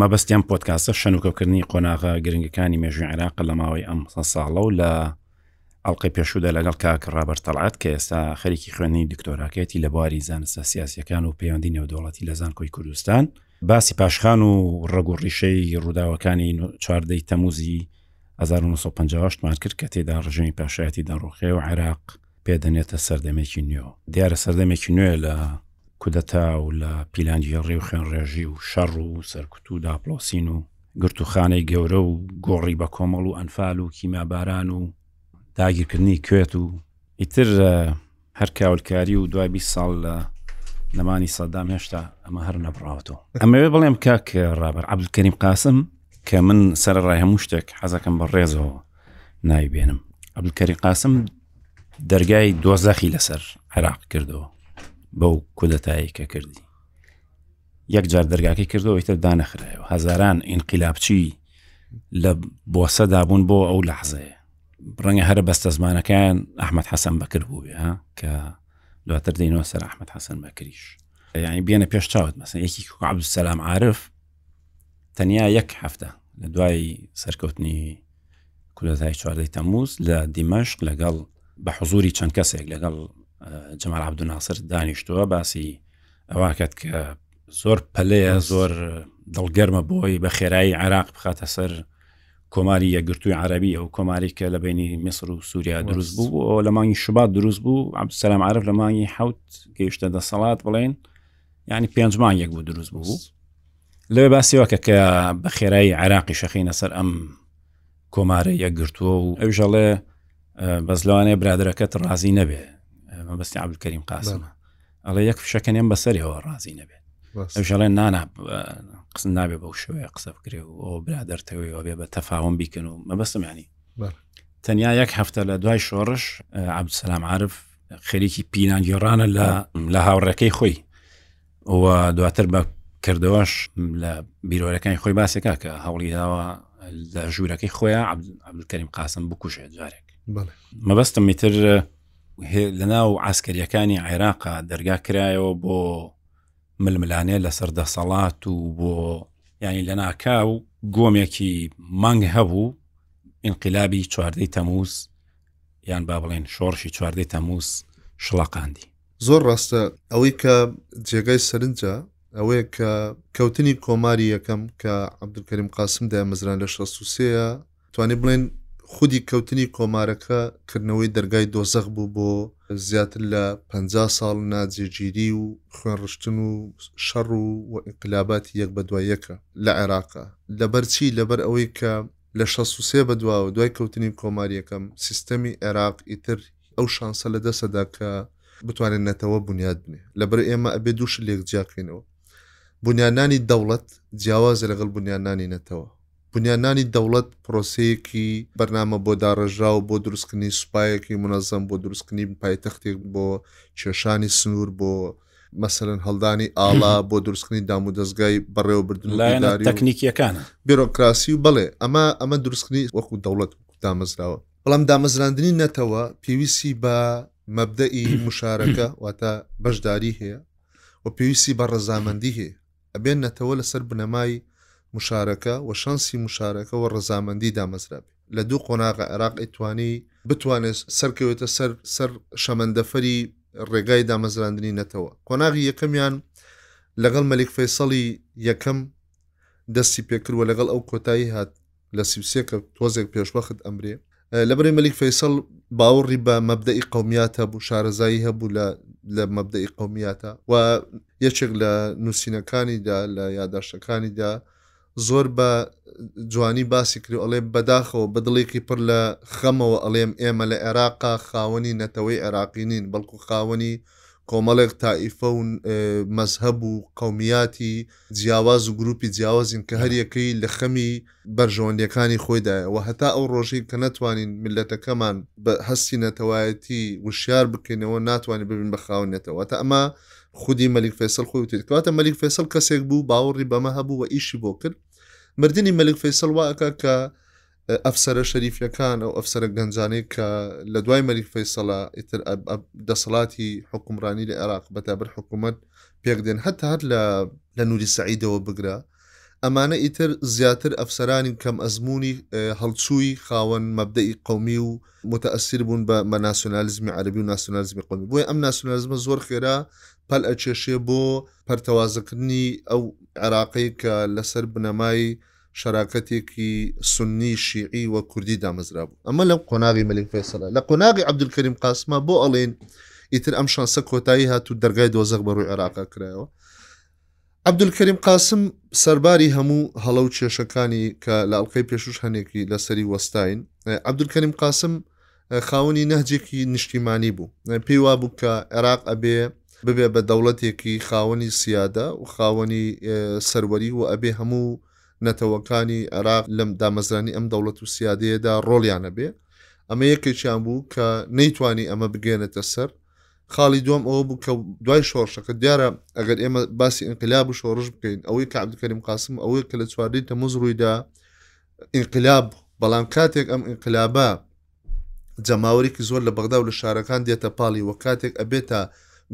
مەبەستیان پۆتکاسە شەنوکەکردنی قۆناغە گرنگەکانی مێژوی عێراق لە ماوەی ئەم ساڵە و لە ئەڵلقەی پێشودا لەگەڵ کاک ڕابەر تەلعات کە ئێستا خەرێکی خوێنی دکتۆراکەێتی لە بواری زانستە سیاسەکان و پەیوەندی نێودوڵەتی لە زانکۆی کوردستان باسی پاشخان و ڕەگ و ڕیشەی ڕووداوەکانی چواردەی تەموزی 1950 مان کرد کە تێدا ڕژێمی پاشایەتی دەڕوخێ و عێراق پێدەنێتە سەردەمێکی نوێ دیارە سەردەمێکی نوێ لە کودەتا و لە پیلانگیێڕی و خوێنڕێژی و شەڕ و سەرکوت و داپلۆسین و گرتوخانەی گەورە و گۆڕی بە کۆمەڵ و ئەنفال و کیماباران و داگیرکردنی کوێت و ئیتر هەر کاولکاری و دوای 20 ساڵ لە نەمانی سەدام هێشتا ئەمە هەر نەبراوەتەوە ئەمەوێ بڵێم کاک ڕابەر عبدکەریم قاسم کە من سەرڕای هەموو شتێک حەزەکەم بە ڕێزەوە ناوی بێنم عبدکەری قاسم دەرگای دۆزەخی لەسەر عێراق کردەوە بەو کودەتایی کە کردی یەک جار دەرگاکەی کردەوە ئیتر دانەخرایەوە هەزاران ئینقلابچی لە بۆسە دابوون بۆ ئەو لەحزەیە ڕەنگە هەرە بەستە زمانەکان ئەحمد حەسەن بەکر بوو ها کە دواتر دەینەوە سەر ئەحمد حەسەن بەکریش یعنی بێنە پێش چاوت مەسن یەکی عبدسلام عاعرف تەنیا یەک هەفتە لە دوای سەرکەوتنی کودەتای چواردەی تەموز لە دیمەشق لەگەڵ بە حزوری چەند کەسێک لەگەڵ جەمال عبدناسر دانیشتووە باسی ئەواکەت کە زۆر پەلەیە زۆر دڵگەرمە بۆی بە خێرایی عراق بخاتە سەر کۆماری یەکگرتووی عربی ئەو کۆماری کە لە بینی میسر و سووریا دروست بوو ئەو لە مانگی شوبات دروست بوو عبدسلام عرب لە مانگی حوت گەیشتە دەسەڵات بڵێن ینی پێنج مانگێک بوو دروست بوو لەوێ باسیەوە کە کە بە خێرایی عراقی شەخینە سەر ئەم کۆمارە یەکگرتووە و ئەوژەڵێ بەس لەوانەیە برادەکەت ڕازی نەبێ مەبستی عبلکەریم قاسمە ئەڵێ یەک فشەکەنیم بەسەرەوە ڕازی نەبێ ئەوژەڵێ نانا قسم نابێ بەو شوەیە قسە بکرێ و ئەو برادەرتەوەیەوە بێ بە تەفاوم بیکەن و مەبستم ینی تەنیا یەک هەفتە لە دوای شۆڕش عبدسلام عرف خەریکی پینانگیێڕانە لە لە هاوڕەکەی خۆی و دواتر بە کردەوەش لە بیرۆرەکانی خۆی باسێکا کە هەوڵی داوە لە ژوورەکەی خۆیان عبدکەریم قاسم بکوژێت جارێک مەبەستم میتر لەناو ئاسکەریەکانی عێراقا دەرگا کرایەوە بۆ ململانێ لەسەر دەسەڵات و بۆ ینی لە ناکا و گۆمێکی مانگ هەبوو ئینقلابی چواردەی تەموز یان با بڵێن شۆڕشی چواردەی تەموز شڵەقاندی زۆر ڕاستە ئەوەی کە جێگای سەرنجە ئەوەیە کە کەوتنی کۆماری یەکەم کە عبدکەریم قاسم دامەزران لە 16ەیە توانی بڵێن خودی کەوتنی کۆمارەکە کردنەوەی دەرگای دۆزەخ بوو بۆ زیاتر لە 50 ساڵ ناجێگیری و خوێنڕشتن و شەڕ و و ئینقلاباتی یەک بە دوای یەکە لە عێراقا لەبەرچی لەبەر ئەوەی کە لە 16 بە دواوە دوای کەوتنی کۆماریەکەم سیستەمی عێراق ئیتر ئەو شانسە لە دەستەدا کە بتوانێت نەتەوە بنیاد بنێ لەبەر ئێمە ئەبێ دووش لێک جیاکەینەوە بنیانانی دەوڵەت جیاوازە لەگەڵ بنیانانی نەتەوە بنیانانی دەوڵەت پرۆسەیەکی بەرنامە بۆ داڕێژراو بۆ دروستکردنی سوپایەکی منەزەم بۆ دروستکردنی پایتەختێک بۆ کێشانی سنوور بۆ مەسەرن هەڵدانی ئاڵا بۆ دروستکردنی دام و دەستگای بەڕێوەبردن لایەناری تەکنیکیەکانە بیرۆکراسی و بڵێ ئەمە ئەمە دروستکردنی وەکو دەوڵەت دامەزراوە بەڵام دامەزراندنی نەتەوە پێویستی بە مەبدەئی مشارەکە واتە بەشداری هەیە و پێویستی بە ڕەزامەندی هەیە ئەبێن نەتەوە لەسەر بنەمای مشارەکە و شانسی مشارەکە و ڕەزامەندی دامەزرابێ لە دوو قۆناغە عێراق ئەتوانی بتوانێت سەرکەوێتە سەر سەر شەمەندەفەری ڕێگای دامەزراندنی نەتەوە قۆناغی یەکەمیان لەگەڵ مەلیک فەیسەڵی یەکەم دەستی پێکردوە لەگەڵ ئەو کۆتایی هات لە سی و سێ کە تۆزێک پێشبەخت ئەمرێ لە بەرەی مەلیک فەیسەڵ باوەڕی بە مەبدەئی قومیات هەبوو شارەزایی هەبوو لە مەبدەئی قومیاتە و یەکێک لە نووسینەکانیدا لە یاداشتەکانیدا زۆر بە جوانی باسی کرد ئەڵێ بەداخەوە بە دڵێکی پڕ لە خەمەوە ئەڵێم ئێمە لە عێراقا خاوەنی نەتەوەی عێراقی نین بەڵکو خاوەنی کۆمەڵێک تائیفە و مەزهب و قومیاتی جیاواز و گروپی جیاوازین کە هەر یەکەی لە خەمی بەرژەوەندیەکانی خۆیدایە وە هەتا ئەو ڕۆژەی کە نەتوانین میللەتەکەمان بە هەستی نەتەوایەتی وشیار بکەینەوە ناتوانین ببین بە خاوەن نەتەوە واتە ئەمە خودی مەلیک فەیسەڵ خۆی وتێت کەواتە مەلیک فەیسەڵ کەسێک بوو باوەڕی بەمە هەبوو و ئیشی بۆ کرد مردنی مەلیک فەیسەڵ وا ئەکا کە ئەفسەرە شەریفیەکان ئەو ئەفسەرە گەنجانەی کە لە دوای مەریک فەیسەڵە ئیتر دەسەڵاتی حکومڕانی لە عێراق بەتابەر حکوومەت پێکدێن هەتا هەر لە لە نووری سعیدەوە بگرە ئەمانە ئیتر زیاتر ئەفسەرانی کەم ئەزمموی هەڵچووی خاوەن مەبدەئی قومی و متەئسیر بوون بە مە ناسیۆنالیزمی عربی و ناسیۆنالیزمی قومی بۆی ئەم ناسیۆنالیزمە زۆر خێرا پەل ئەچێشێ بۆ پەرتەوازەکردنی ئەو عێراقی کە لەسەر بنەمای شەراکەتێکی سوننی شیعی و کوردی دامەزرابوو ئەمە لەم قۆناغی مەلک فێسەلا لە قۆناغی عبدولکەریم قاسمە بۆ ئەڵێن ئیتر ئەم شانسە کۆتایی هات و دەرگای دۆزەق بە ڕووی عێراقا کرایەوە عبدولکەریم قاسم سەرباری هەموو هەڵە و کێشەکانی کە لە ئەڵلقەی پێشوش هەنێکی لەسەری وەستین عبدولکەریم قاسم خاوەنی نەهجێکی نیشتیمانی بوو پێی وابوو کە عێراق ئەبێ ببێ بە دەوڵەتێکی خاوەنی سیادە و خاوەنی سەروەری و ئەبێ هەموو نەتەوەکانی عێراق لەم دامەزرانی ئەم دەوڵەت و سیادەیەدا ڕۆڵیانە بێ ئەمە یەکێکیان بوو کە نەیتوانی ئەمە بگەێنێتە سەر خاڵی دوم ئەوە بوو کە دوای شۆڕشەکە دیارە ئەگەر ئێمە باسی ئەنقلاب و شۆڕش بکەین ئەوەی کابدکەریم قاسم ئەوەیە کە لە چواردەی تەموز ڕوویدا ئینقلاب، بەڵام کاتێک ئەم ئینقلابە جەماوەرێکی زۆر لە بەغدا و لە شارەکان دێتە پاڵی و کاتێک ئەبێتە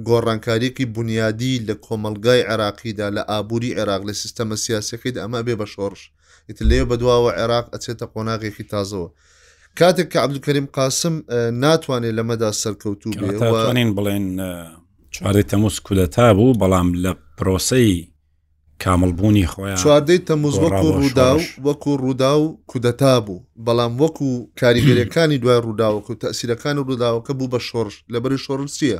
گۆڕانکاریەکی بونیادی لە کۆمەڵگای عێراقیدا، لە ئابوری عێراق، لە سیستەمە سیاسیەکەیدا ئەمە ئەبێ بە شۆڕش. ئیتر لەوێ بەدواوە عێراق ئەچێتە قۆناغێکی تازەوە. کاتێک کە عەبدولکەریم قاسم ناتوانێت لەمەدا سەرکەوتوو بێ و. توانین بڵێن چوارەی تەموز کودەتا بوو، بەڵام لە پرۆسەی. کامڵ بوونی خۆیان چواردەی تەموز گۆڕا وەکو بۆ ڕووداو شۆڕش. وەکو ڕووداو کودەتا بوو بەڵام وەکو کاریگەریەکانی دوای ڕووداوەکە و تەئسیرەکانی ڕووداوەکە بوو بە شۆڕش لەبەری شۆڕش چیە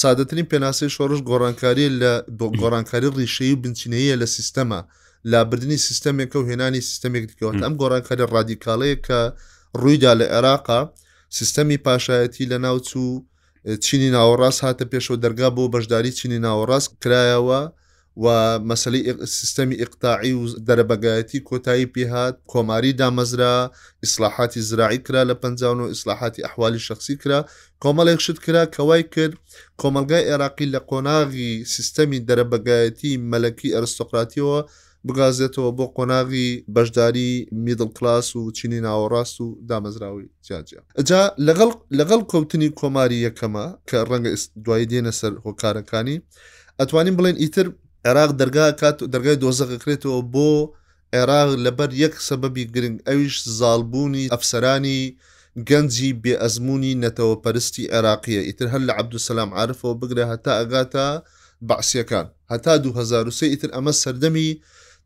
سادەترین پێناسەی شۆڕش گۆڕانکاریە لە گۆڕانکاری ڕیشەیی و بنچینەییە لە سیستەما لابردنی سیستەمێکە و هێنانی سیستەمێک دیکە واتە ئەم گۆڕانکاری ڕادیکاڵەیە کە ڕوویدا لە ئێراقا سیستەمی پاشایەتی لەناوچوو چینی ناوەڕاست هاتە پێشەوە دەرگا بۆ بەشداری چینی ناوەڕاست کرایەوە و مەسلی سیستەمی ئقتاعی و دەرەبەگایەتی کۆتایی پێهات کۆماری دامەزرا ئیسلاحاتی زراعی کرا لە پنجاون و ئیسلاحاتی ئەحوالی شخصی کرا کۆمەڵێک شت کرا کەوای کرد کۆمەلگای عێراقی لە قۆناغی سیستەمی دەرەبەگایەتی مەلەکی ئەرستۆقراتیەوە بگوازێتەوە بۆ قۆناغی بەشداری میدڵ کلاس و چینی ناوەڕاست و دامەزراوەی جیا جیا. جا لەگەڵ لەگەڵ کەوتنی کۆماری یەکەمە کە ڕەنگە ئیست دوایی دێنە سەر هۆکارەکانی ئەتوانین بڵێن ئیتر عێراق دەرگا کات دەرگای دۆزەخ ئەکرێتەوە بۆ عێراق لەبەر یەک سەبەبی گرنگ ئەویش زاڵ بوونی ئەفسەرانی گەنجی بێ ئەزموونی نەتەوە پەرستی عێراقیە ئیتر هەر لە عەبدولسەلام عارفەوە بگرە هەتا ئەگاتە بەعسیەکان هەتا دوو هەزار و سێ ئیتر ئەمە سەردەمی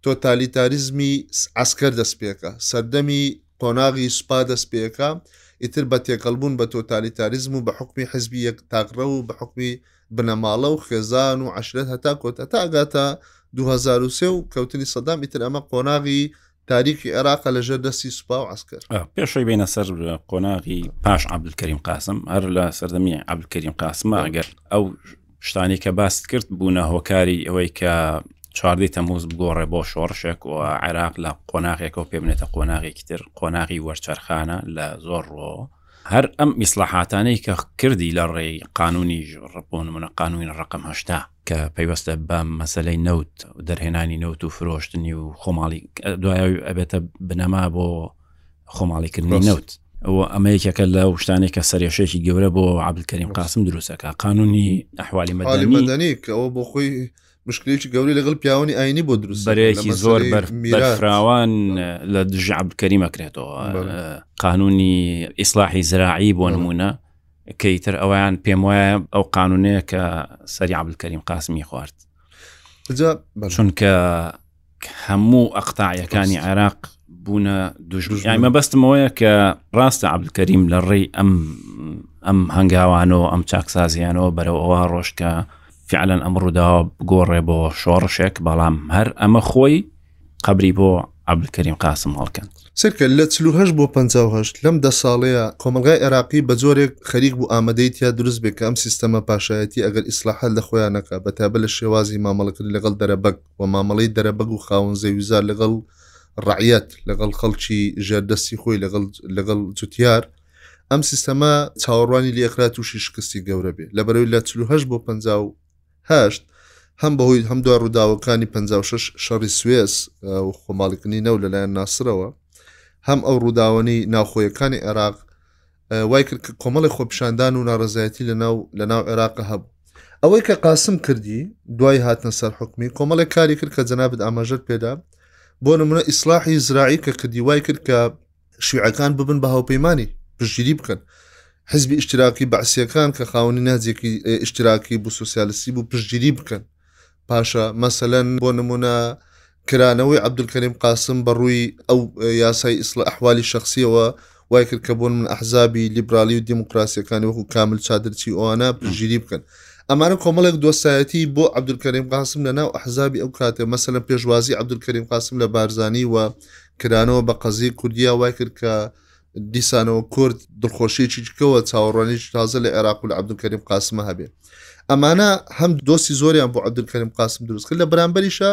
تۆتالیتاریزمی عەسکەر دەست پێکا سەردەمی قۆناغی سوپا دەست پێکا ئیتر بە تێکەڵبوون بە تۆتالیتاریزم و بە حکمی حزبی یەک تاقڕە و بە حکمی بنەماڵە و خێزان و عشرەت هەتا کۆت هەتا ئەگاتە 2023 و کەوتنی سەدام ئیتر ئەمە قۆناغی تاریکی عێراقە لە ژێر دەستی سوپا و عسکەر پێشەوەی بینە سەر قۆناغی پاش عبدکەریم قاسم هەر لە سەردەمی عبدکەریم قاسمە ئەگەر ئەو شتانی کە باست کرد بوونە هۆکاری ئەوەی کە چواردەی تەموز بگۆڕێ بۆ شۆڕشێک و عێراق لە قۆناغێکەوە پێ بنێتە قۆناغێکی تر قۆناغی وەرچەرخانە لە زۆر ڕۆ هەر ئەم ئیسلاحاتانەی کە کردی لە ڕێی قانونی ڕپۆن منە قانونی ڕقم هەشتا کە پەیوەستە بە مەسلەی نەوت و دەرهێنانی نەوت و فرۆشتنی و خۆماڵی دوای ئەبێتە بنەما بۆ خۆماڵیکردنی نەوت ئەوە ئەمە یەکێکە لە شتانێک کە سەرێشێکی گەورە بۆ عبلکەریم قاسم دروستەکە قانونی ئەحوالی مەدەنی کە ئەو بۆ خۆی مشکلێکی گەوری لەگەڵ پیاوانی ئاینی بۆ دروست بەرێکی زۆر بەرفراوان لە دژ عبلکەریمەکرێتەوە قانونی ئیسلاحی زراعی بۆ نمونە کەی تر ئەویان پێم وایە ئەو قانونەیە کە سەری عبلکەریم قاسمی خوارد چونکە هەموو ئەقتاعیەکانی عێراق بوونە دوژنیای مەبەستمەوەیە کە ڕاستە عبلکەریم لە ڕێی ئەم ئەم هەنگاوانەوە ئەم چاکسازیانەوە بەرەو ئەوە ڕۆژکە فعلەن ئەم ڕووداوە گۆڕێ بۆ شۆڕشێک بەڵام هەر ئەمە خۆی قەبری بۆ عەبدولکەریم قاسم هەڵکەند. سەیرکە لە چل و هەشت بۆ پەنجا و هەشت لەم دە ساڵەیە کۆمەڵگای عێراقی بە جۆرێک خەریک بوو ئامەدەیی تیا دروست بێ کە ئەم سیستەمە پاشایەتی ئەگەر ئیسلاحات لە خۆیا نەکا بە تایبەت لە شێوازی مامەڵەکردن لەگەڵ دەرەبەگ و مامەڵەی دەرەبەگ و خاوەن زەویوزار لەگەڵ ڕەعیەت لەگەڵ خەڵکی ژێر دەستی خۆی لەگەڵ لەگەڵ جوتیار ئەم سیستەمە چاوەڕوانی لێکرا تووشی شکستی گەورە بێ لەبەرەوەی لە چل و هەشت بۆ پەنجا و هەشت، هەم بەهۆی هەم دوای ڕووداوەکانی پەنجا و شەش شەڕی سوێس و خۆماڵیکردنی نەوت لەلایەن ناسرەوە، هەم ئەو ڕووداوەنی ناوخۆیەکانی عێراق اه، وای کرد کە کۆمەڵی خۆپیشاندان و ناڕەزایەتی لەناو لەناو عێراقە هەبوو. ئەوەی کە قاسم کردی دوای هاتنە سەر حوکمی، کۆمەڵێک کاری کرد کە جەنابت ئاماژەت پێدا، بۆ نموونە ئیسلاحی زراعی کە کردی وای کرد کە، شیعەکان ببن بە هاوپەیمانانی پشگیری بکەن حزبی ئیشتراکی بەعسیەکان کە خاونی نازێکی ئیشتراکی بوو سوسیالسی بوو پشگیری بکەن پاشە مەسەەن بۆ نمونە کرانەوەی عبدولکەریم قاسم بە ڕووی ئەو یاسای ئیسڵ ئەحوالی شخصیەوە وای کرد کە بۆن من ئەحزابی لیبرالی و دیموکراسیەکانی وەکو کامل چادرچی ئەوانە پژیری بکەن ئەمانە کۆمەڵێک دۆستایەتی بۆ عبدولکەریم قاسم لە ناو ئەحزابی ئەو کاتێ مەسەە پێشوازی عبدولکەریم قاسم لە بارزانانی و کرانەوە بە قەزی کوردیا وای کرد کە دیسانەوە کورد دڵخۆشیێکی جکەوە چاوەڕوانیش تازە لە عێراق و لە عبدولکەریم قاسمە هەبێ ئەمانە هەم دۆستی زۆریان بۆ عبدولکەریم قاسم دروست کرد لە بەرامبەریشە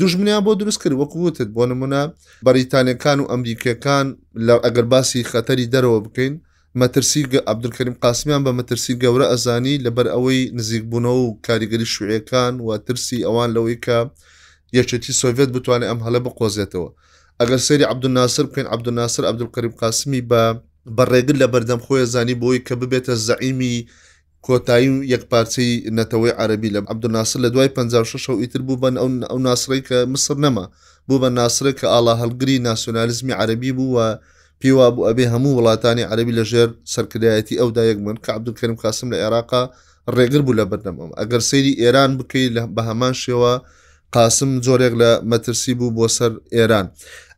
دژمنیان بۆ دروست کرد وەکووتت بۆ نمونە بەریتانەکان و ئەمریکەکان لە ئەگەر باسی خەتەری دەرەوە بکەین مەترسی گە، عەبدولکەریم قاسمیان بە مەترسی گەورە ئەزانی لەبەر ئەوەی نزیکبوونەوە و کاریگەری شوعیەکان و ترسی ئەوان لەوەی کە یەکێتی سۆڤێت بتوانێ ئەم هەلە بقۆزێتەوە ئەگەر سەیری عەبدولناسر بکەین عەبدولناسر عەبدولکەریم قاسمی بە بە ڕێگر لەبەردەم خۆی ئەزانی بۆی کە ببێتە زەعیمی کۆتایی و یەکپارچەیی نەتەوەی عەرەبی لە عەبدولناسر لە دوای پەنجا و شەش ەو ئیتر بوو بە ئەو ناسرەی کە میسر نەما، بوو بە ناسرێک کە ئاڵاهەڵگری ناسیۆنالیزمی عەرەبی بوو و پێی وابوو ئەبێ هەموو وڵاتانی عەرەبی لە ژێر سەرکردایەتی ئەودا یەک بن، کە عەبدولکەریم قاسم لە ئێراقا ڕێگر بوو لە بەردەم ئەم. ئەگەر سەیری ئێران بکەی بە هەمان شێوە قاسم جۆرێک لە مەترسی بوو بۆ سەر ئێران.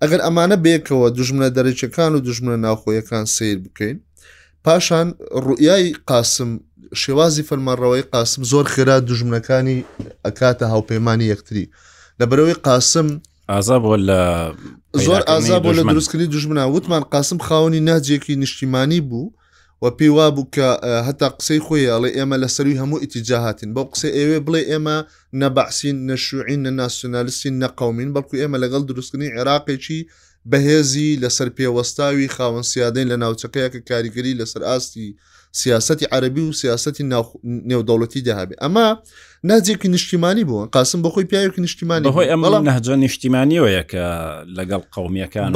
ئەگەر ئەمانە بەیەکەوە دوژمنە دەرەکیەکان و دوژمنە ناوخۆیەکان سەیر بکەین، پاشان ڕوئای قاسم شێوازی فەرمانڕەوەی قاسم زۆر خێرا دژمنەکانی ئەکاتە هاوپەیمانانی یەکتری لە بەرەوەی قاسم ئازا بۆ لە زۆر ئازا بۆ لە دروستکردنی دژمنا وتمان قاسم خاوەنی ناجێکی نیشتیمانی بوو و پێی وا بوو کە هەتا قسەی خۆی ئەڵێ ئێمە لە سەروی هەموو ئیتیجاهاتین بەو قسە ئێوێ بڵێ ئێمە نەبعسین نەشوعین نە ناسیۆنالیستین نەقومین بەڵکو ئێمە لەگەڵ دروستکردنی عێراقێکی بەهێزی لەسەر پێ وەستاوی خاوەن سیادەین لە ناوچەکەیە کە کاریگەری لەسەر ئاستی سیاسەتی عەرەبی و سیاسەتی نێودەوڵەتیدا هەبێت ئەمە نەهجێکی نیشتیمانی بووە قاسم بە خۆی پیاوێکی نیشتیمانی بەهۆی ئەم نەهجە نیشتیمانیەوەیە کە لەگەڵ قومیەکان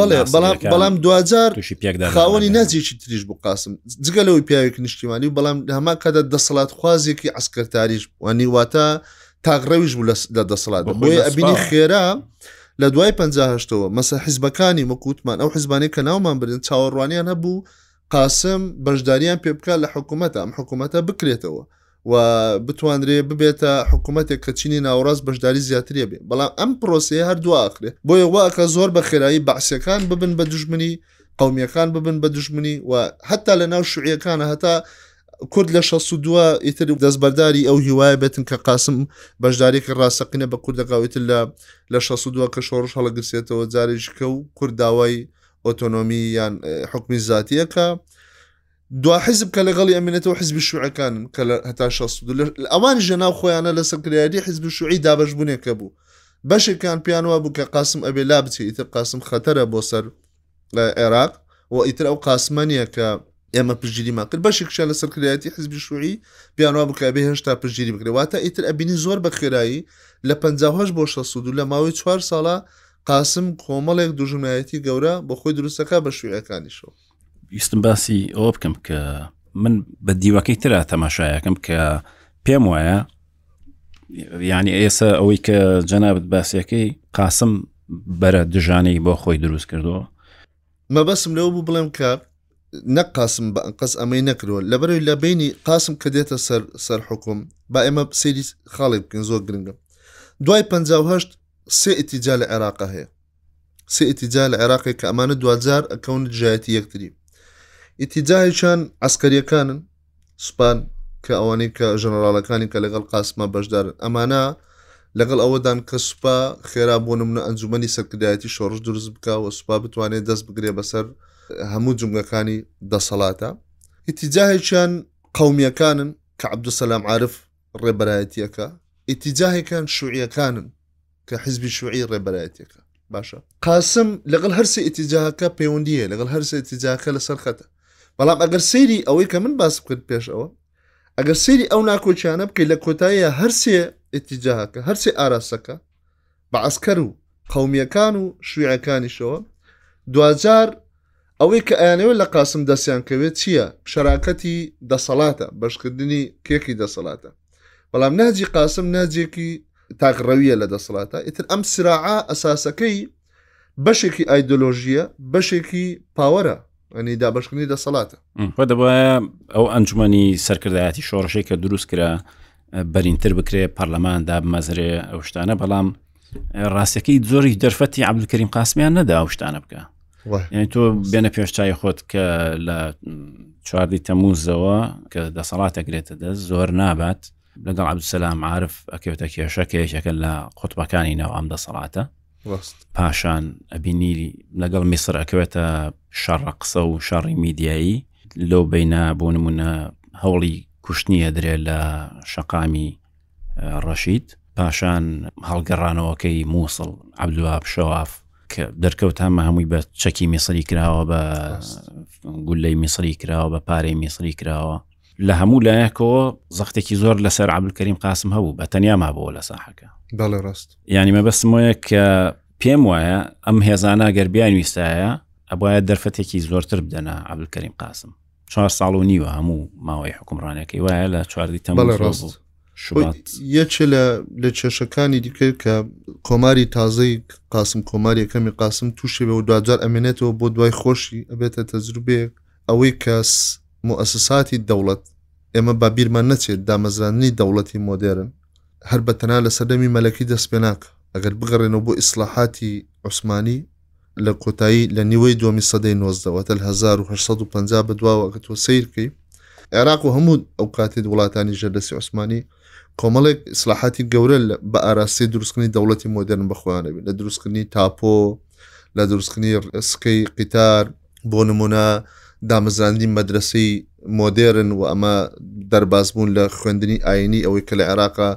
بەڵام دوجار توشی پێکدا خاوەنی نەجێکی تریش بوو قاسم جگە لەوەی پیاوێکی نیشتیمانی و بەڵام هەما کەدا دەسەڵات خوازێکی ئەسکەرتاریش وانی واتە تاغڕەویش بوو لە دەسەڵات بۆی ئەبینی خێرا لە دوای پهشتەوە مەسە حیزبەکانی وەکووتمان ئەو حزبانەی کە ناومان برن چاوەڕوانیان هەبوو قاسم بەشداریان پێ بکات لە حکوومەتە ئەم حکوومەتە بکرێتەوە و بتواندرێ ببێتە حکوومەتێک کە چینی ناوەڕاست بەشداری زیاترێ بێ بەڵام ئەم پرۆسی هەردوواخرێ بۆیە واکە زۆر بە خێرایی بەعسیەکان ببن بە دژمنی قومیەکان ببن بە دژمنی و هەتا لە ناو شوعیەکانە هەتا کورد لە 16 ئیتر دەستبەرداری ئەو هیوایە بێتن کە قاسم بەشدارێکی ڕاستەقینە بە کوردەکەوتر لە لە 16 کە شۆڕش هەڵگرسێتەوە جارێککە و کورد داوای ئۆتۆنۆمی یان حکومی زیاتیەکە دوا حزب کە لەگەڵی ئەمینێتەوە حزبی شوعەکانن کە لە هەتا 16 ئەوان ژە ناو خۆیانە لە سەرکرایەتی حزب شوعی دابش بوونێکە بوو بەشێکان پیانەوە بوو کە قاسم ئەبێ لا بچێت ئیتر قاسم خەتەرە بۆ سەر عێراق و ئیتر ئەو قاسمە نییە کە ئێمە پژیریمان کرد بەشێکشە لە سەرکرایەتی حزبی شوعی پیانوا بکە بێ هێشتا پژیری بکرێت واتە ئیتر ئەبینی زۆر بە خێرایی لە 5 بۆ 16 لە ماوەی چوار ساڵە قاسم کۆمەڵێک دوژمنایەتی گەورە بۆ خۆی دروستەکە بە شوێەکانیشەوە ویستم باسی ئەوە بکەم کە من بە دیوەکەی تررا تەماشایەکەم کە پێم وایە ینی ئێستا ئەوەی کە جەنابەت باسیەکەی قاسم بەرە دژانەی بۆ خۆی دروست کردووە مەبەسم لەوە بوو بڵێم کە نە قاسم بە ئەنقەس ئەمەی نەکرۆ لە بەرەوەی لە بینی قاسم کە دێتە سەر سەر حکوم با ئێمە سری خاڵێک بکەین زۆر گرنگم دوای 1950 سێ ئیتیجا لە عێراق هەیە سێ ئیتیجا لە عێراقێک کە ئەمانە دوجار ئەکەون دژایەتی یەکتری ئیتیجاهیشان عسکەریەکانن سوپان کە ئەوانەی کە ژەنەراڵەکانی کە لەگەڵ قاسمە بەشدارن ئەمانە لەگەڵ ئەوەدان کە سوپا خێرا بۆ نمونە ئەنجومی سەرکردایەتی شۆڕش دروست بکەوە سوپا بتوانێت دەست بگرێ بەسەر هەموو جمگەکانی دەسەڵاتە ئیتیجاهێکیان قومیەکانن کە عبدسەسلام عاعرف ڕێبەرایەتیەکە ئیتیجاهێکان شوعیەکانن کە حزبی شوعی ڕێبەرایەتەکە باشە قاسم لەگەڵ هەرسێ ئیتیجاهەکە پەیوەندیە لەگەڵ هەرسێ ئتیجاکە لەسەر خەتە بەڵام ئەگەر سەیری ئەوەی کە من باس بکرد پێش ئەوە ئەگەر سەیری ئەو ناکۆچیانە بکەیت لە کۆتاییە هەرسێ ئتیجاهەکە هەرسێ ئاراستەکە بە عسکەر و قومیەکان و شویعەکانیشەوە دواجار ئەوەی کە ئەیانەوە لە قاسم دەستیان کەوێت چییە شەراکەتی دەسەڵاتە بەشکردنی کێکی دەسەڵاتە بەڵام ناجی قاسم ناجێکی تاکڕەویە لە دەسەڵاتە ئیتر ئەم سراعە ئەساسەکەی بەشێکی ئایدۆلۆژیە بەشێکی پاوەرە ئەنی دابشکنی دەسەڵاتە بە دەبایە ئەو ئەنجومی سەرکردایەتی شۆڕشەی کە دروست کرا بەرینتر بکرێ پەرلەمان دابمەزرێ ئەو شتانە بەڵام ڕاستەکەی زۆری دەرفەتی عبدکەریم قاسمیان نەدا ئەو شتانە بکە یعنی تۆ بێنە پێشچای خۆت کە لە چواردی تەموزەوە کە دەسەڵاتەگرێتە دەست زۆر نابات لەگەڵ عبدسلام عرف ئەکەوتە کێشە کە یەکەکە لە قوتبەکانی ناو ئەم دەسەڵاتە پاشان ئەبینی لەگەڵ میسر ئەکەوێتە شەڕە قسە و شەڕی میدیایی لەو بینە بۆ نمونە هەوڵی کوشتنیە درێ لە شەقامی ڕەشید پاشان هەڵگەڕانەوەکەی مووسڵ عبدواب شەواف کە دەرکەوت هەمە هەمووی بە چەکی میسری کراوە بە گولەی میسری کراوە بە پارەی میسری کراوە لە هەموو لایەکەوە زەختێکی زۆر لەسەر عبلکەریم قاسم هەبوو بە تەنیا مابەوە لە ساحەکە بەڵێ ڕاست ینی مەبەستمۆیە کە پێم وایە ئەم هێزانە گەربیان ویستایە ئەبایە دەرفەتێکی زۆرتر بدەنا عبلکەریم قاسم چوار ساڵ و نیوە هەموو ماوەی حکومڕانەکەی وایە لە چواردی تەم ڕاست یەکێ لە لە کێشەکانی دیکە کە کۆماری تازەی قاسم کۆماریەکەمی قاسم تووشێ بە و دوجار ئەمێنێتەوە بۆ دوای خۆشی ئەبێتە تەجروبێک ئەوەی کە موئەسساتی دەوڵەت، ئێمە با بیرمان نەچێت دامەزراندنی دەوڵەتی مۆدێرن هەر بە تەنها لە سەردەمی مەلەکی دەست پێ ناکا. ئەگەر بگەڕێنەوە بۆ ئیسلاحاتی عوسمانی لە کۆتایی لە نیوەی دووەمی سەدەی نۆزدە واتە لە هەزار و هەشت سەد و پەنجا بە دواوە ئەگەر تۆ سەیر کەی عێراق و هەموو ئەو کاتێت وڵاتانی ژێر دەستی عوسمانی کۆمەڵێک ئیسلاحاتی گەورە بە ئاراستەی دروستکردنی دەوڵەتی مۆدێرن بە خۆیانەوی لە دروستکردنی تاپۆ لە دروستکردنی سکەی قیتار بۆ نمونە دامەزراندی مەدرسەی مۆدێرن و ئەمە دەرباز بوون لە خوێندنی ئاینی ئەوەی کە لە عێراقا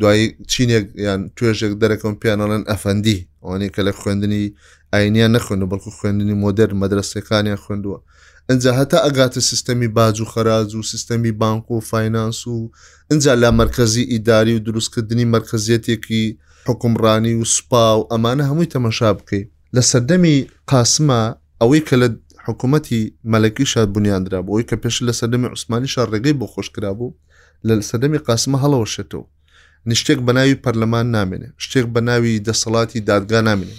دوایی چینێک یان توێژێک دەرەکەم پیانەڵێن ئەفەندی ئەوانەی کە لە خوێندنی ئاینیان نەخوێنە بەڵکو خوێندنی مۆدەر مەدرسەکانیان خوێندووە ئەجا هەتا ئەگاتە سیستەمی باج و خەراج و سیستەمی بانک و فینانس و ئەجا لا مرکزی ئیداری و دروستکردنی مرکزیەتێکی حکومڕانی و سوپا و ئەمانە هەمووی تەمەشا بکەیت لە سەردەمی قاسمە ئەوەی کە لە حکوومەتی مەلەکیشا بنیاندرا بۆی کە پێش لە سەردەمی عوسمانیشا ڕێگەی بۆ خۆشکرا بوو لە سەردەمی قاسمە هەڵەوەشێتەوە نیشتێک بە ناوی پەرلەمان نامێنێ شتێک بە ناوی دەسەڵاتی دادگا نامێنێ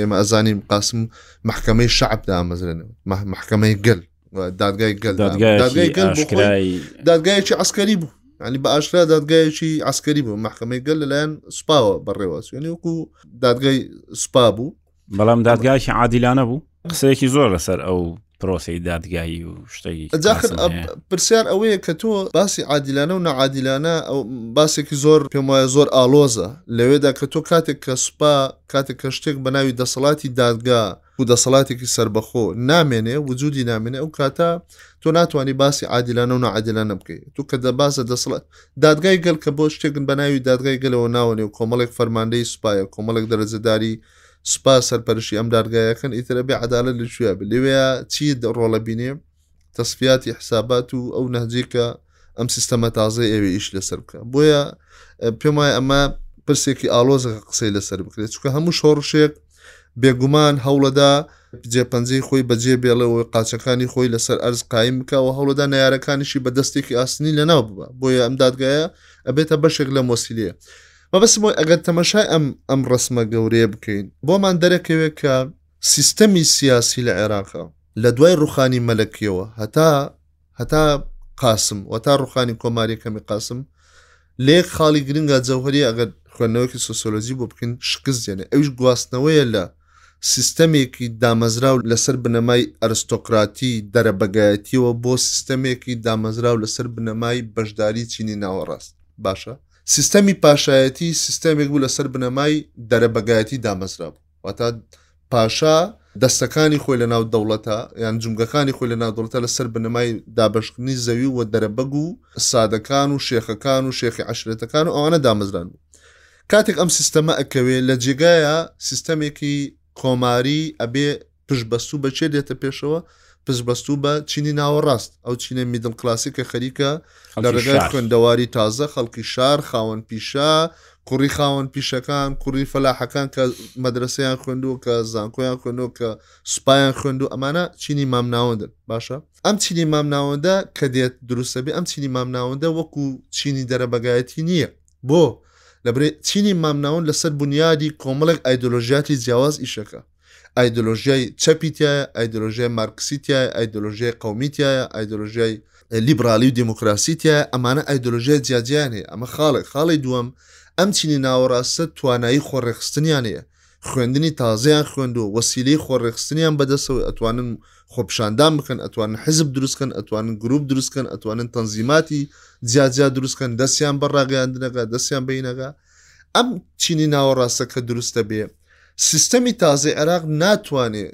ئێمە ئەزانین قاسم محکمەی شعب دامەزرێنەوە محکمەی گەل دادگای گەل دادگای گەل دادگایەکی عسکەری بوو ینی بە ئاشرا دادگایەکی عسکەری بوو محکمەی گەل لەلایەن سوپاوە بەڕێوە سوێنی وەکو دادگای سوپا بوو بەڵام دادگایکی عادیلانە بوو قسەیەکی زۆر لەسەر ئەو پرۆسی دادگایی و شتەی پرسیار ئەوەیە کە تۆ باسی عادیلانە و نەعادیلانە ئەو باسێکی زۆر پێم وایە زۆر ئالۆزە لەوێدا کە تۆ کاتێک کە سوپا کاتێک کە شتێک بە ناوی دەسەڵاتی دادگا و دەسەڵاتێکی سربەخۆ نامێنێ وجودی نامێنێ ئەو کاتە تۆ ناتوانانی باسی عادلانە و نعادلانە بکەیت تو کە دە باسە دەسڵات دادگای گەل کە بۆ شتێکن بە ناوی دادگای گەلەوە ناوەێ و کۆمەڵێک فەرماندەی سوپایە کۆمەڵێک دەرەجەداری سوپا سەرپەرشی ئەم دادگایەکەن ئیترە بێ عدالە لە شوێ لەوێ چی ڕۆڵە بینێ تەسفیاتی حسابات و ئەو نەهجەی کە ئەم سیستەمە تازە ئێوێ ئیش لەسەر بکە بۆیە پێم وایە ئەمە پرسێکی ئالۆزە قسەی لەسەر بکرێت چکە هەموو شۆڕشێک بێگومان هەوڵەدا جێپەنجەی خۆی بەجێ بێڵەوە قاچەکانی خۆی لەسەر ئەرز قایم بکەوە هەوڵەدا نارەکانیشی بە دەستێکی ئاسنی لە ناو ببە بۆیە ئەم دادگایە ئەبێتە بەشێک لە مۆسیلێ مەبەستمەوەی ئەگەر تەمەشای ئەم ئەم ڕسمە گەورەیە بکەین بۆمان دەرەکەوێت کە سیستەمی سیاسی لە عێراقە لە دوای ڕوخانی مەلەکیەوە هەتا هەتا قاسم و تا ڕوخانی کۆماری کەمی قاسم لە یەک خاڵی گرنگە جەوهری ئەگەر خوێندنەوەکی سوسیۆلۆژی بۆ بکەین شکست دێنێ ئەوش گواستنەوەیە لە سیستەمێکی دامەزراو لەسەر بنەمای ئەرستۆکراتی دەرەبەگایەتیەوە بۆ سیستەمێکی دامەزراو لەسەر بنەمای بەشداری چینی ناوەڕاست باشە سیستەمی پاشایەتی سیستەمێک بوو لەسەر بنەمای دەرەبەگایەتی دامەزرا بوو واتە پاشا دەستەکانی خۆی لە ناو دەوڵەتە یان جمگەکانی خۆی لە ناو دەڵتە لەسەر بنەمای دابشتنی زەوی و دەرەبەگ و سادەکان و شێخەکان و شێخی عشرێتەکان و ئەوانە دامەزران بوو کاتێک ئەم سیستەمە ئەکەوێ لە جێگایە سیستەمێکی کۆماری ئەبێ پشبەستوو بەچێ دێتە پێشەوە پشتبەستوو بە چینی ناوەڕاست، ئەو چینە میدڵ کلاسی کە خەریکە لە ڕێگای خوێندەواری تازە خەڵکی شار، خاوەن پیشە، کوڕی خاوەن پیشەکان، کوڕی فەلاحەکان کە مەدرەسەیان خوێندووە، کە زانکۆیان خوێندووە، کە سوپایان خوێندووە، ئەمانە چینی مامناوەندن. باشە ئەم چینی مامناوەندە کە دێت دروستە بێ، ئەم چینی مامناوەندە وەکو چینی دەرەبەگایەتی نییە. بۆ؟ لەبرێ چینی مامناوەند لەسەر بونیادی کۆمەڵێک ئایدۆلۆژیاتی جیاواز ئیشەکا. ئایدۆلۆژیای چەپی تایە ئایدۆلۆژیای مارکسی تایە ئایدۆلۆژیای قومی تایە ئایدۆلۆژیای لیبرالی و دموکراسی تایە ئەمانە ئایدۆلۆژیای جیاجیانەیە ئەمە خاڵێک خاڵی دووەم ئەم چینی ناوەڕاستە توانایی خۆڕێخستنیانەیە خوێندنی تازەیان خوێندووە وەسیلەی خۆڕێخستنیان بەدەسەوەی ئەتوانن خۆپشاندان بکەن ئەتوانن حزب دروستکەن ئەتوانن گروپ دروستکەن ئەتوانن تەنزیماتی جیاجیا دروستکەن دەستیان بە ڕاگەیاندنەکە دەستیان بینەکە ئەم چینی ناوەڕاستە کە دروستە بێ سیستەمی تازەی عێراق ناتوانێ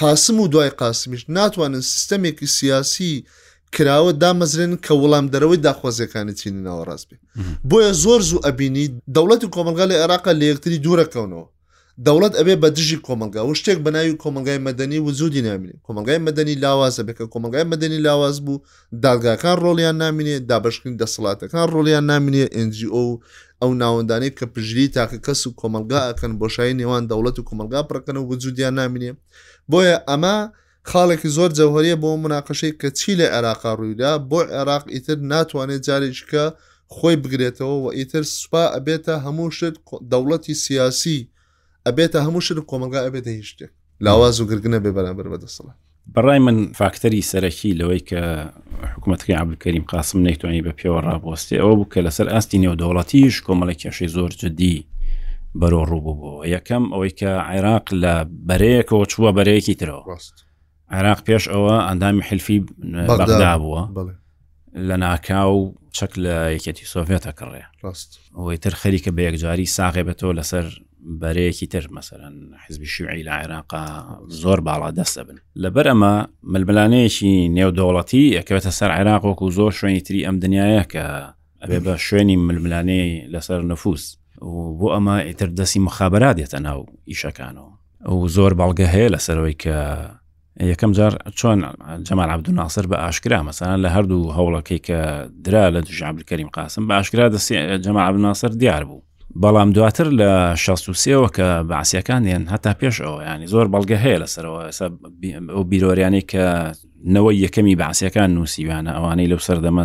قاسم و دوای قاسمیش ناتوانن سیستەمێکی سیاسی کراوە دامەزرێن کە وڵام دەرەوەی داخوازیەکانی چینی ناوەڕاست بێ بۆیە زۆر زوو ئەبینی دەوڵەتی کۆمەلگا لە عێراق لە یەکتری دوورەکەونەوە دەوڵەت ئەبێ بە دژی کۆمەلگا و شتێک بە ناوی کۆمەلگای مەدەنی وجودی نامینێ کۆمەلگای مەدەنی لاوازە بێ کە کۆمەلگای مەدەنی لاواز بوو دادگاکان ڕۆڵیان نامینێ دابشکن دەسەڵاتەکان ڕۆڵیان نامینێ NGO و ئەو ناوەندانەی کە پژری تاکە کەس و کۆمەلگا ئەکەن بۆشایی نێوان دەوڵەت و کۆمەلگا پڕەکەن و وجودیان نامینێ بۆیە ئەمە خاڵێکی زۆر جەوهەریە بۆ مناقەشەی کە چی لە عێراقا ڕویدا بۆ عێراق ئیتر ناتوانێت جارێکیکە خۆی بگرێتەوە وە ئیتر سوپا ئەبێتە هەموو شت دەوڵەتی سیاسی ئەبێتە هەموو شت کۆمەلگا ئەبێتە هیچ شتێک لاواز و گرگنە بێ بەرامبەر بە دەسەڵات. بەڕای من فاکتەری سەرەکی لەوەی کە حکوومەتەکەی عبدکەریم قاسم نەیتوانی بە پێوە ڕاپۆستی ئەوە بوو کە لەسەر ئاستی نێودەوڵەتیش کۆمەڵە کێشەی زۆر جددی بەرۆ ڕووبووەوە یەکەم ئەوەی کە عێراق لە بەرەیەکەوە چووە بەرەیەکی ترەوە عێراق پێش ئەوە ئەندامی حلفی بەغدا بووە لە ناکاو چەک لە یەکێتی سۆڤێتە کڕێ ڕاست ئەوەی تر خەریکە بە یەکجاری ساغێبێتەوە لەسەر بەرەیەکی تر مەسەرەن حزبی شوعی لە عێراق زۆر باڵا دەستە بن لەبەر ئەمە ململانەیەکی نێودەوڵەتی ئەکەوێتە سەر عێراق وەکو زۆر شوێنی تری ئەم دنیاە کە ئەبێ بە شوێنی ململانەی لەسەر نفوس بۆ ئەمە ئیتر دەستی مخابرا دێتە ناو ئیشەکانەوە ئەو زۆر بەڵگە هەیە لەسەرەوەی کە یەکەم جار چۆن جەمال عبدو ناسر بە ئاشکرا مەسەان لە هەردوو هەوڵەکەی کە درا لە دژابل کەریم قاسم بە ئاشکرا دەست جەمال عبدو ناسر دیار بوو بەڵام دواتر لە 16ەوە کە باسیەکان دێن هەتا پێش ئەوە ینی زۆر بەڵگە هەیە لەسەرەوە ئەو بیرۆریانەی کە نەوەی یەکەمی باسیەکان نووسیوانە ئەوانەی لەو سەردەمە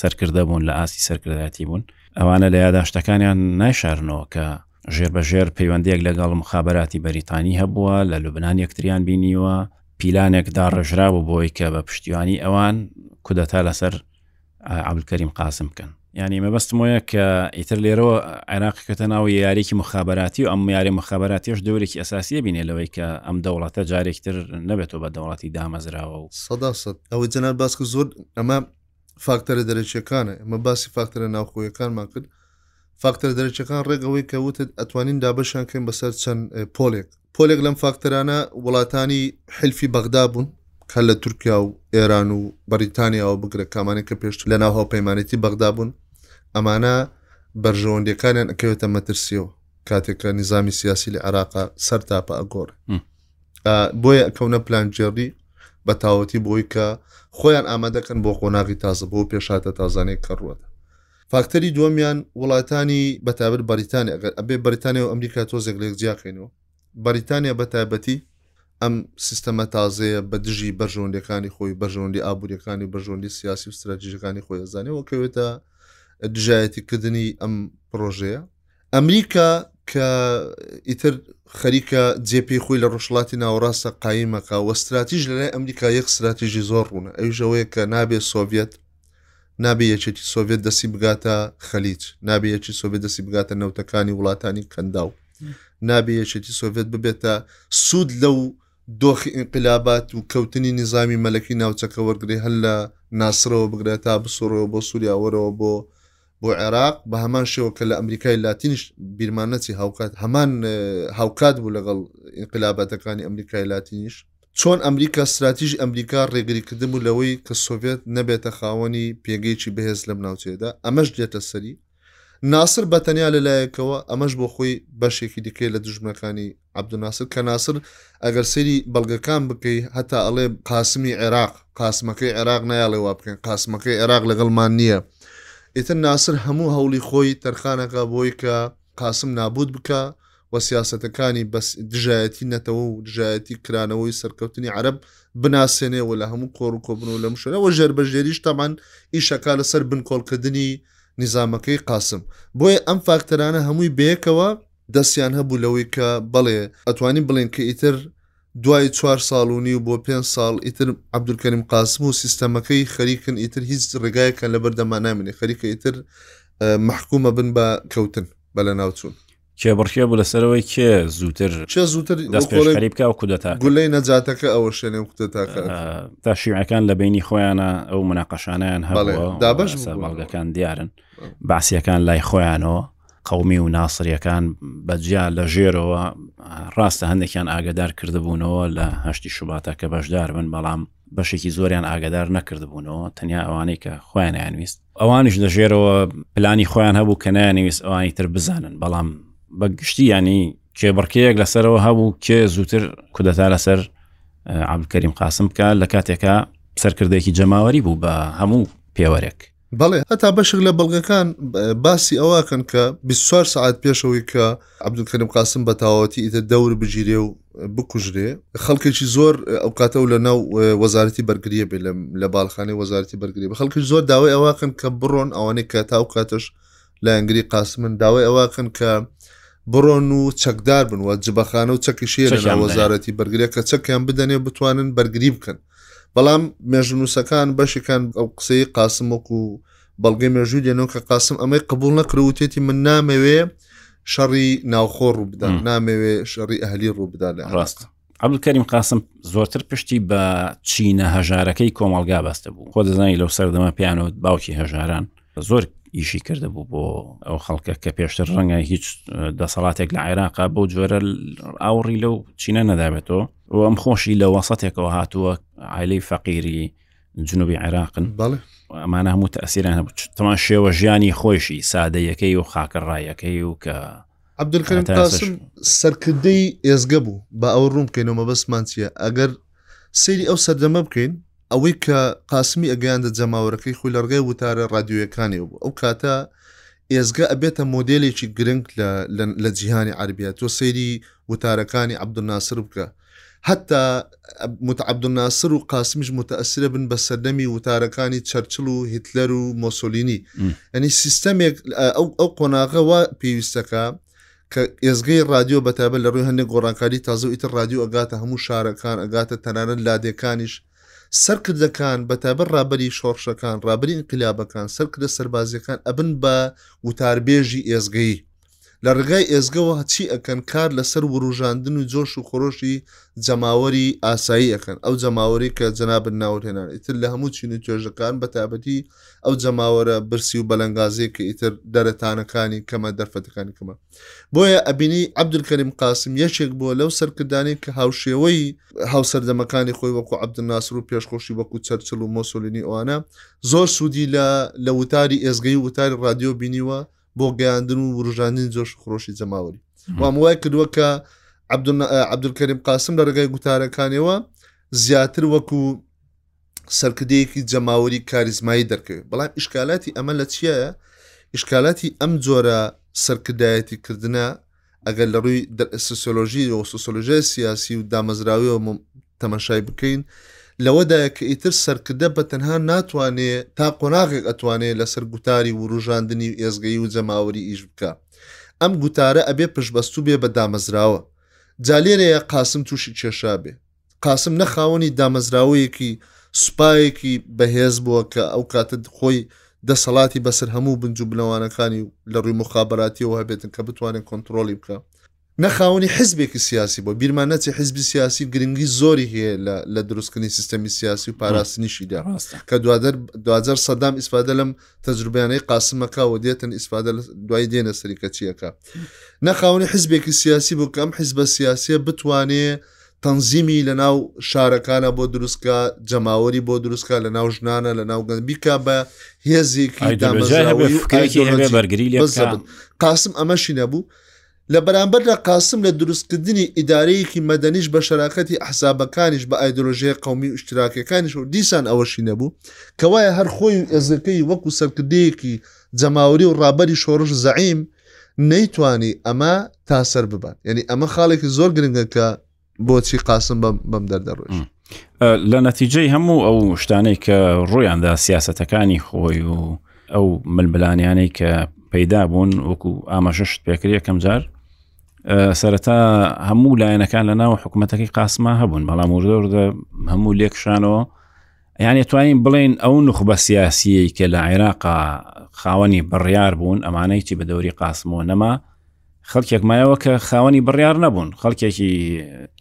سەرکردە بوون لە ئاستی سەرکردایەتی بوون ئەوانە لە یاداشتەکانیان نایشارنەوە کە ژێربەژێر پەیوەندیەک لەگەڵ مخابراتی بەریتانی هەبووە لە لوبناان یەکتریان بینیوە پیلانێک داڕێژرابوو بۆی کە بە پشتیوانی ئەوان کودەتا لەسەر عبلکەریم قاسم بکەن ینی مەبەستم وەیە کە ئیتر لێرەوە عێراق کەتە ناو یاریێکی مخابراتی و ئەم یاری مخابراتیش دەورێکی ئەساسیە بینێ لەوەی کە ئەم دەوڵاتە جارێکتر نەبێتەوە بە دەوڵاتی دامەزراوە و سەدا سەد ئەوەی جەنار باسکە زۆر ئەمە فاکتەرە دەرەچەکانە ئەمە باسی فاکتەرە ناوخۆیەکانمان کرد فاکتەرە دەرەکیەکان ڕێک ئەوەی کە وتت ئەتوانین دابەشیان کەین بەسەر چەند پۆلێک پۆلێک لەم فاکتەرانە وڵاتانی حلفی بەغدا بوون کە لە تورکیا و ئێران و بەریتانیاەوە بگرە کامانێک کە پێشتر لە ناو هاوپەیمانێتی بەغدا بوون ئەمانە بەرژەوەندەکانیان ئەکەوێتە مەترسیەوە کاتێکە نظامی سیاسی لە عێراقا سەر تاپە ئەگۆڕ بۆیە ئەکەونە پلانجێڕی بە تاوەتی بۆی کە خۆیان ئامادەکەن بۆ قۆناغی تازە بۆ پێشاتە تازانەی کەڕوەدا فاکتەری دوەمیان وڵاتانی بەتابەت بەریتانیا گەر ئەبێ بەریتانیا و ئەمریکا تۆزێک لێک جیاکەینەوە بەریتانیا بەتابەتی ئەم سیستەمە تازەیە بە دژی بەرژەوەندەکانی خۆی بەرژەوەندی ئابوووریەکانی و بەرژەوەندی سیاسی و ستراتژەکانی خۆی ئەزانێەوە کەوێتە دژایەتیکردنی ئەم پرۆژەیە ئەمریکا کە ئیتر خەریکە جێ پێی خۆی لە ڕۆژڵاتی ناوەڕاستە قایمەکە و استراتیژ لەلای ئەمریکا یەک استراتیژی زۆر ڕوونە ئەوژەوەیە کە نابێ سۆڤێت نابێ یەکێتی سۆڤێت دەستی بگاتە خەلیج نابێ یەکی سۆڤێت دەستی بگاتە نەوتەکانی وڵاتانی کەنداو نابێ یەکێتی سۆڤێت ببێتە سوود لەو دۆخی ئینقلابات و کەوتنی نظامی مەلەکی ناوچەکە وەرگێ هەر لە ناسرەوە بگرێت تا بسوڕەوە بۆ سووریاوەرەوە بۆ بۆ عێراق بە هەمان شێوە کە لە ئەمریکای لاتینش بیرمان نەچی هاوکات هەمان هاوکات بوو لەگەڵ ئینقلابەتەکانی ئەمریکای لاتینیش چۆن ئەمریکا استراتیژ ئەمریکا ڕێگریکردن بوو لەوەی کە سۆڤێت نەبێتە خاوەنی پێگەیکی بەهێز لەم ناوچێدا ئەمەش دێتە سەری ناسر بەتەنیا لەلایەکەوە ئەمەش بۆ خۆی بەشێکی دیکەی لە دژمنەکانی عەبدولناسر کە ناسر ئەگەر سەیری بەڵگەکان بکەی هەتا ئەڵێ قاسمی عێراق قاسمەکەی عێراق نایەڵێ وا بکەین قاسمەکەی عێراق لەگەڵمان نییە ئیتر ناسر هەموو هەوڵی خۆی تەرخانەکە بۆی کە قاسم نابوت بکە و سیاستەکانی بەس دژایەتی نەتەوە و دژایەتی کرانەوەی سەرکەوتنی عرب بناسێنێ و لە هەموو کۆڕ و کۆبن و لە مشەوە ژێر بە ژێریش تەمان ئیشەکە لەسەر بنکۆڵکردنی نظامەکەی قاسم بۆیە ئەم فاکتەرانە هەمووی بەیەکەوە دەستیان هەبوو لەوەی کە بەڵێ ئەتوانین بڵێین کە ئیتر دوای چوار ساڵ و نیو بۆ پێنج ساڵ ئیتر عەبدولکەریم قاسم و سیستەمەکەی خەریکن ئیتر هیچ ڕێگایەکیان لەبەر دەممان نامێنێ خەریکە ئیتر مەحکومە بن بە کەوتن بە لەناوچوون. کێبڕکێ بوو لەسەرەوەی کێ زووتر کێ زووتر دەستپێشخەری بکە و کودەتا گولەی نەجاتەکە ئەوە شوێنێ کودەتاکە تا شیوعەکان لە بینی خۆیانە ئەو مناقەشانیان هەڵێ دابش بەڵگەکان دیارن باسیەکان لای خۆیانەوە قەومی و ناسریەکان بە جیا لە ژێرەوە ڕاستە هەندێکیان ئاگدار کردبوونەوە لە هەشتی شوباتە کە بەشدار بن بەڵام بەشێکی زۆریان ئاگدار نەکردبوونەوە تەنیا ئەوانەی کە خۆیان یانویست ئەوانیش لە ژێرەوە پلانی خۆیان هەبوو کە نانویست ئەوانی تر بزانن بەڵام بە گشتی ینی کێبڕکەیەک لەسەرەوە هەبوو کێ زووتر کودەتا لەسەر عبدکەریم قاسم بکە لە کاتێکا سەرکردێکی جەماوەری بوو بە هەموو پێوەرێک بەڵێ هەتا بەشک لە بەڵگەکان باسی ئەوەکەن کە 24 سعات پێشەوەی کە عبدولکەنم قاسم بە تاواتی ئیتە دەور بگیرێ و بکوژرێ خەڵکێکی زۆر ئەو کاتە و لە ناو وەزارەتی بەرگریە بێ لە باڵخانەی وەزارەتی بەرگری بە خەڵکی زۆر داوای ئەوەکەن کە بڕۆن ئەوانەی کە تاو کاتەش لایەنگری قاسمن داوای ئەوەکەن کە بڕۆن و چەکدار بن وە جبەخانە و چەکی شێ لە وەزارەتی بەرگریە کە چەکیان بدەنێ بتوانن بەرگری بکەن بەڵام مێژنووسەکان بەشێکان ئەو قسەی قاسم وەکو بەڵگەی مێژووی دێنەوە کە قاسم ئەمەی قبول نەکرو و تێتی من نامەوێ شەڕی ناوخۆ ڕووبدا نامەوێ شەڕی ئەهلی ڕووبدا لە ڕاستە عبدالکەریم قاسم زۆرتر پشتی بە چینە هەژارەکەی کۆمەلگا بەستە بوو خۆ دەزانی لەو سەردەمە پیانەوە باوکی هەژاران زۆر ئیشی کردە بوو بۆ ئەو خەڵکە کە پێشتر ڕەنگە هیچ دەسەڵاتێک لە عێراقا بۆ جۆرە ئاوڕی لەو چینە نەدابێتەوە و ئەم خۆشی لە وەسەتێکەوە هاتووە عیلی فەقیری جنوبی عێراقن بەڵێ ئەمانە هەموو تەسیران هەبوو تەمان شێوە ژیانی خۆشی سادەیەکەی و خاکە ڕایەکەی و کە عبدولکەرم قاسم سەرکردەی ئێزگە بوو بە ئەو ڕوون بکەینەوە مەبەستمان چییە ئەگەر سری ئەو سەردەمە بکەین ئەوەی کە قاسمی ئەگەیاندە جەماوەرەکەی خۆی لە ڕگەی وتارە رادیۆیەکانی بوو ئەو کاتە ئێزگە ئەبێتە مۆدلێکی گرنگ لە جیهانی عربیە تۆ سەیری وتارەکانی عبدناسر بکە هەتا متعبدناسر و قاسمیش متەسرە بن بە سەردەمی وتارەکانی چەرچل و هیتلەر و مۆسۆلینی ئەنی سیستەمێک ئەو قۆناغەوە پێویستەکە کە ئێزگەی رادیۆ بەتابە لە ڕووی هەندێک گۆڕانکاری تازە و ئیتر رادیو ئەگاتە هەموو شارەکان ئەگاتە تەنانەت لادێکانیش سەرکردەکان بەتابەر ڕابری شۆڕشەکان ڕابری انقلابەکان سەرکردە سەربازیەکان ئەبن بە وتاربێژی ئێزگەی لە ڕێگای ئێزگەوە چی ئەکەن کار لەسەر وروژاندن و جۆش و خرۆشی جەماوەری ئاسایی ئەکەن ئەو جەماوەری کە جەنابت ناوت هێنان ئیتر لە هەموو چین و توێژەکان بە تابەتی ئەو جەماوەرە برسی و بەلەنگازەی کە ئیتر دەرەتانەکانی کەمە دەرفەتەکانی کەمە بۆیە ئەبینی عەبدولکەریم قاسم یەکێک بۆ لەو سەرکردانی کە هاوشێوەی هاوسەردەمەکانی خۆی وەکو عەبدناسر و پێشخۆشی وەکو چەرچل و مۆسۆلینی ئەوانە زۆر سوودی لە لە وتاری ئێزگەی وتاری ڕادیۆ بینیوە بۆ گەیاندن و وروژاندنی جۆش و خرۆشی جەماوەری وام وای کردووە کە عبدولکەریم قاسم لە ڕێگای گوتارەکانەوە زیاتر وەکو سەرکردەیەکی جەماوەری کاریزمایی دەکەوێت بەڵام ئیشکالاتی ئەمە لە چیایە ئیشکالاتی ئەم جۆرە سەرکردایەتی کردە ئەگەر لە ڕووی سسیۆلۆژیەوە و سسۆلژای سیاسی و دامەزراویەوە تەمەشای بکەین لەوەدایە کە ئیتر سەرکردە بە تەنها ناتوانێ تا قۆناغێک ئەتوانێ لەسەر گوتاری وروژاندنی و ئێزگەی و جەماوەری ئیش بکە ئەم گوتارە ئەبێ پشبەستوو بێ بە دامەزراوە جا لێرەیە قاسم تووشی کێشا بێ قاسم نە خاوەنی دامەزراوەیەکی سوپایەکی بەهێز بووە کە ئەو کاتە خۆی دەسەڵاتی بەسەر هەموو بنج و بنەوانەکانی و لە ڕووی مخابراتیەوە هەبێتن کە بتوانێت کۆنتترۆلی بکە نەخاونی حزبێکی سیاسی بۆ بیرمان نەچێ حزبی سیاسی گرنگی زۆری هەیە لە دروستکردنی سیستەمی سیاسی و پاراستنیشیدا کە دوادر دوجار سەدام ئیسفادە لەم تەجروبیانەی قاسمەکە و دێتن ئیسفادە دوای دێنە سەریکەچیەکە نەخاونی حزبێکی سیاسی بوو کەم حزبە سیاسیە بتوانێت تەنزیمی لە ناو شارەکانە بۆ دروستکە جەماوەری بۆ دروستکە لە ناو ژنانە لە ناو گەن بیکە بە هێزێکی بەرگری لێ قاسم ئەمەشی نەبوو لە بەرامبەر لە قاسم لە دروستکردنی ئیدارەیەکی مەدەنیش بە شەراکەتی حسابەکانیش بە ئایدۆلۆژیای قومی و شتراکەکانیش و دیسان ئەوەشی نەبوو کەوایە هەر خۆی ئێزەکەی وەکو سەرکردەیەکی جەماوری و ڕابەری شۆڕش زەعیم نەیتوانی ئەمە تاسەر ببات یعنی ئەمە خاڵێکی زۆر گرنگە کە بۆچی قاسم بەم دەردەڕۆژ لە نەتیجەی هەموو ئەو شتانەی کە ڕویاندا سیاستەکانی خۆی و ئەو ململانیانەی کە پەیدا بوون وەکو ئاماژەشت پێکرد یەکەم جار سەرەتا هەموو لایەنەکان لە ناو حکوومەتەکەی قاسما هەبوون بەڵام وردەوردە هەموو لێکشانەوە یانێ توانین بڵین ئەو نوخبە سیاسیەی کە لە عێراقا خاوەنی بڕیار بوون ئەمانەیتی بە دەوری قاسمەوە نەما خەڵکێک مایەوە کە خاوەنی بڕیار نەبوون خەڵکێکی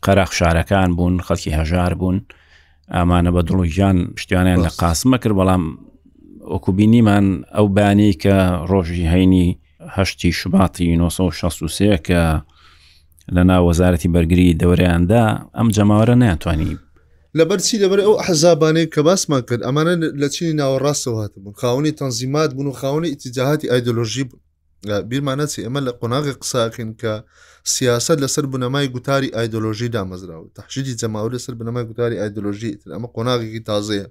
قەرەق شارەکان بوون خەڵکی هەژار بوون ئامانە بە دڵۆژیان پشتیانیان لە قاسمە کرد بەڵام وەکوبینیمان ئەو بانی کە ڕۆژی هەینی هەشتی شوباتی 1960 کە لە ناو وەزارەتی بەرگری دەورەیاندا ئەم جەماوەرە نیانتوانی لەبەرچی لەبەر ئەو حەزابانەی کە باسمان کرد ئەمانە لە چینی ناوەڕاستەوە هاتبوون خاونی تەنزیمات بوون و خاونی ئیتیجاهاتی ئایدۆلۆژی بوون بیرمانەچی ئەمە لە قۆناغی قساکەین کە سیاست لەسەر بنەمای گوتاری ئایدۆلۆژی دامەزرا و تەحشیدی جەماور لەسەر بنەمای گوتاری ئایدۆلۆژی تر ئەمە قۆناغێکی تازەیە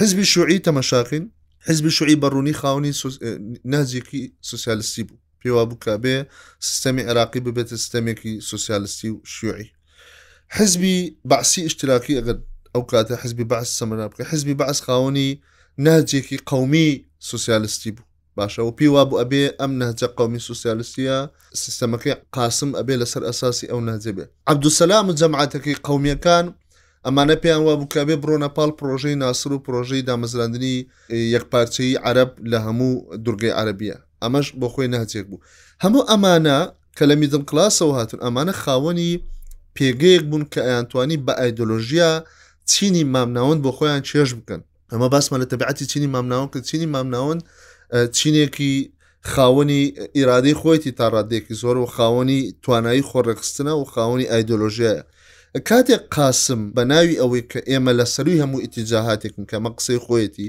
حزبی شوعی تەمەشاکەین حزبی شوعی بەڕوونی خاونی نازێکی سوسیالستی بوو پێوابوو کە ئەبێ سیستەمی عێراقی ببێتە سیستەمێکی سوسیالستی و شیوعی حزبی بەعسی ئشتراکی ئەگەر ئەو کاتە حزبی بەعس سەمەرا بکە حزبی بەعس خاوەنی ناجێکی قومی سوسیالستی بوو باشە و پێوا بوو ئەبێ ئەم نەجە قومی سوسیالستیە سیستەمەکەی قاسم ئەبێ لەسەر ئەساسی ئەو نەجە بێ عبدوسەلام و جەماعاتەکەی قومیەکان ئەمانە پێیان وابوو کە بێ بڕۆنە پاڵ پرۆژەی ناسر و پرۆژەی دامەزراندنی یەکپارچەی عرب لە هەموو دورگەی عربیە ئەمەش بۆ خۆی ناچێک بوو هەموو ئەمانە کە لە میدڵ کلاسەوە هاتون ئەمانە خاوەنی پێگەیەک بوون کە ئەیانتوانی بە ئایدۆلۆژیە چینی مامناوەند بۆ خۆیان چێش بکەن ئەمە باسمە لە تەبعەتی چینی مامناوە کە چینی مامناوەند چینێکی خاوەنی ئیرادەی خۆیتی تا ڕادێکی زۆر و خاوەنی توانایی خۆڕێکخستنە و خاوەنی ئایدۆلۆژیایە کاتێک قاسم بە ناوی ئەوەی کە ئێمە لە سەروی هەموو ئیتیجاهاتێکن کەمە قسەی خۆیەتی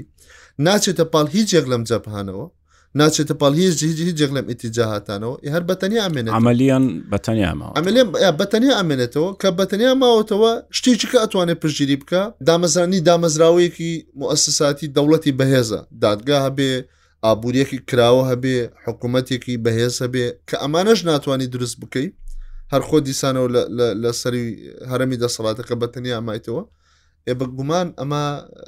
ناچێتە پاڵ هیچ یەک لەم جەبهانەوە ناچێتە پاڵ هیچ هیچ هیچێک لەم ئیتیجاهاتانەوە ی هەر بەتەنیا ئەمێنێت ئەمەلیان بەتەنیامە ئەمەلێن بەتەنیا ئەمێنێتەوە کە بەتەنیا ماوەتەوە شتێکی کە ئەتوانێت پشتگیری بکە دامەزرانی دامەزراوەیەکی مؤسساتی دەوڵەتی بەهێزە دادگا هەبێ ئابوووریەکی کراوە هەبێ حکوومەتێکی بەهێز هەبێ کە ئەمانەش ناتوانانی دروست بکەی هەرخۆ دیسانەوە لە سەری هەرمی دەسەڵاتەکە بەتەنیا ئەمایتەوە ئێ بە گومان ئەمە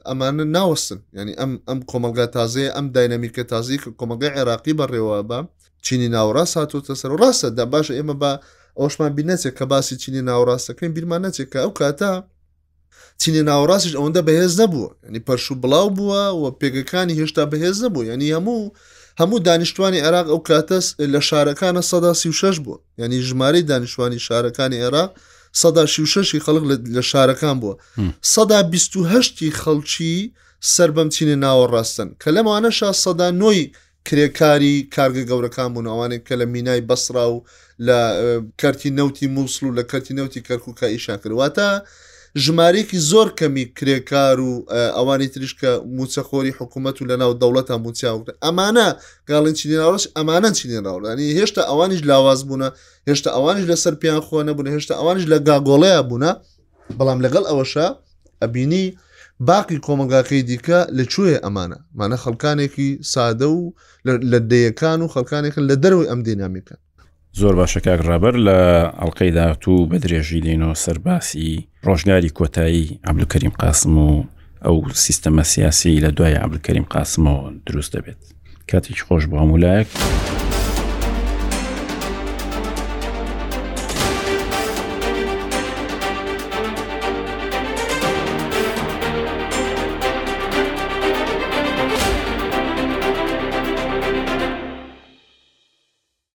ئەمانە ناوەستن ینی ئەم ئەم کۆمەلگا تازەیە ئەم داینامیکە تازی کە کۆمەلگای عێراقی بەڕێوە بە چینی ناوڕاست هاتۆتە سەر و ڕاستە دا باشە ئێمە بە ئەوشمان بی نەچێت کە باسی چینی ناوڕاستەکەین بیرمان نەچێت کە ئەو کاتە چینی ناوڕاستیش ئەوەندە بەهێز نەبووە ینی پەرش و بڵاو بووە و پێگەکانی هێشتا بەهێز نەبوو ینی هەموو هەموو دانیشتوانی عێراق ئەو کاتەس لە شارەکانە سەدا سی و شش بووە یعنی ژمارەی دانیشتوانی شارەکانی عێراق سەدا سی و شەشی خەڵک لە شارەکان بووە سەدا بیهشتی خەڵکی سەر بەم چینە ناوەڕاستن کە لەمانە شا سەدا نۆی کرێکاری کارگە گەورەکان بوون ئەوانێک کە لە مینای بەسرا و لە کەرتی نەوتی مووسڵ و لە کەرتی نەوتی کەرکووکە ئیشان کردواتە ژمارەیەکی زۆر کەمی کرێکار و ئەوانی تریش کە موچەخۆری حکوومەت و لەناو دەوڵەت هە موچیاوکە ئەمانە گاڵین چینێناوەش ئەمانە چینێناوەدانی هێشتا ئەوانیش لاواز بوونە هێشتا ئەوانش لەسەر پیان خۆ نەبوون هێشتا ئەوانش لە گاگۆڵەیە بوونە بەڵام لەگەڵ ئەوەشە ئەبینی باقی کۆمەلگاکەی دیکە لە کوێ ئەمانە مانە خەڵکانێکی سادە و لە دەیەکان و خەڵکانێکن لە دەروی ئەم دینامیکە زۆر باشە کاک ڕابەر لە ئەڵلقەی داهاتوو بە درێژی دێنەوە سەرباسی ڕۆژگاری کۆتایی عبلکەریم قاسم و ئەو سیستەمە سیاسی لە دوای عبلکەریم قاسمەوە دروست دەبێت کاتێکی خۆش بۆ هەمولایەک.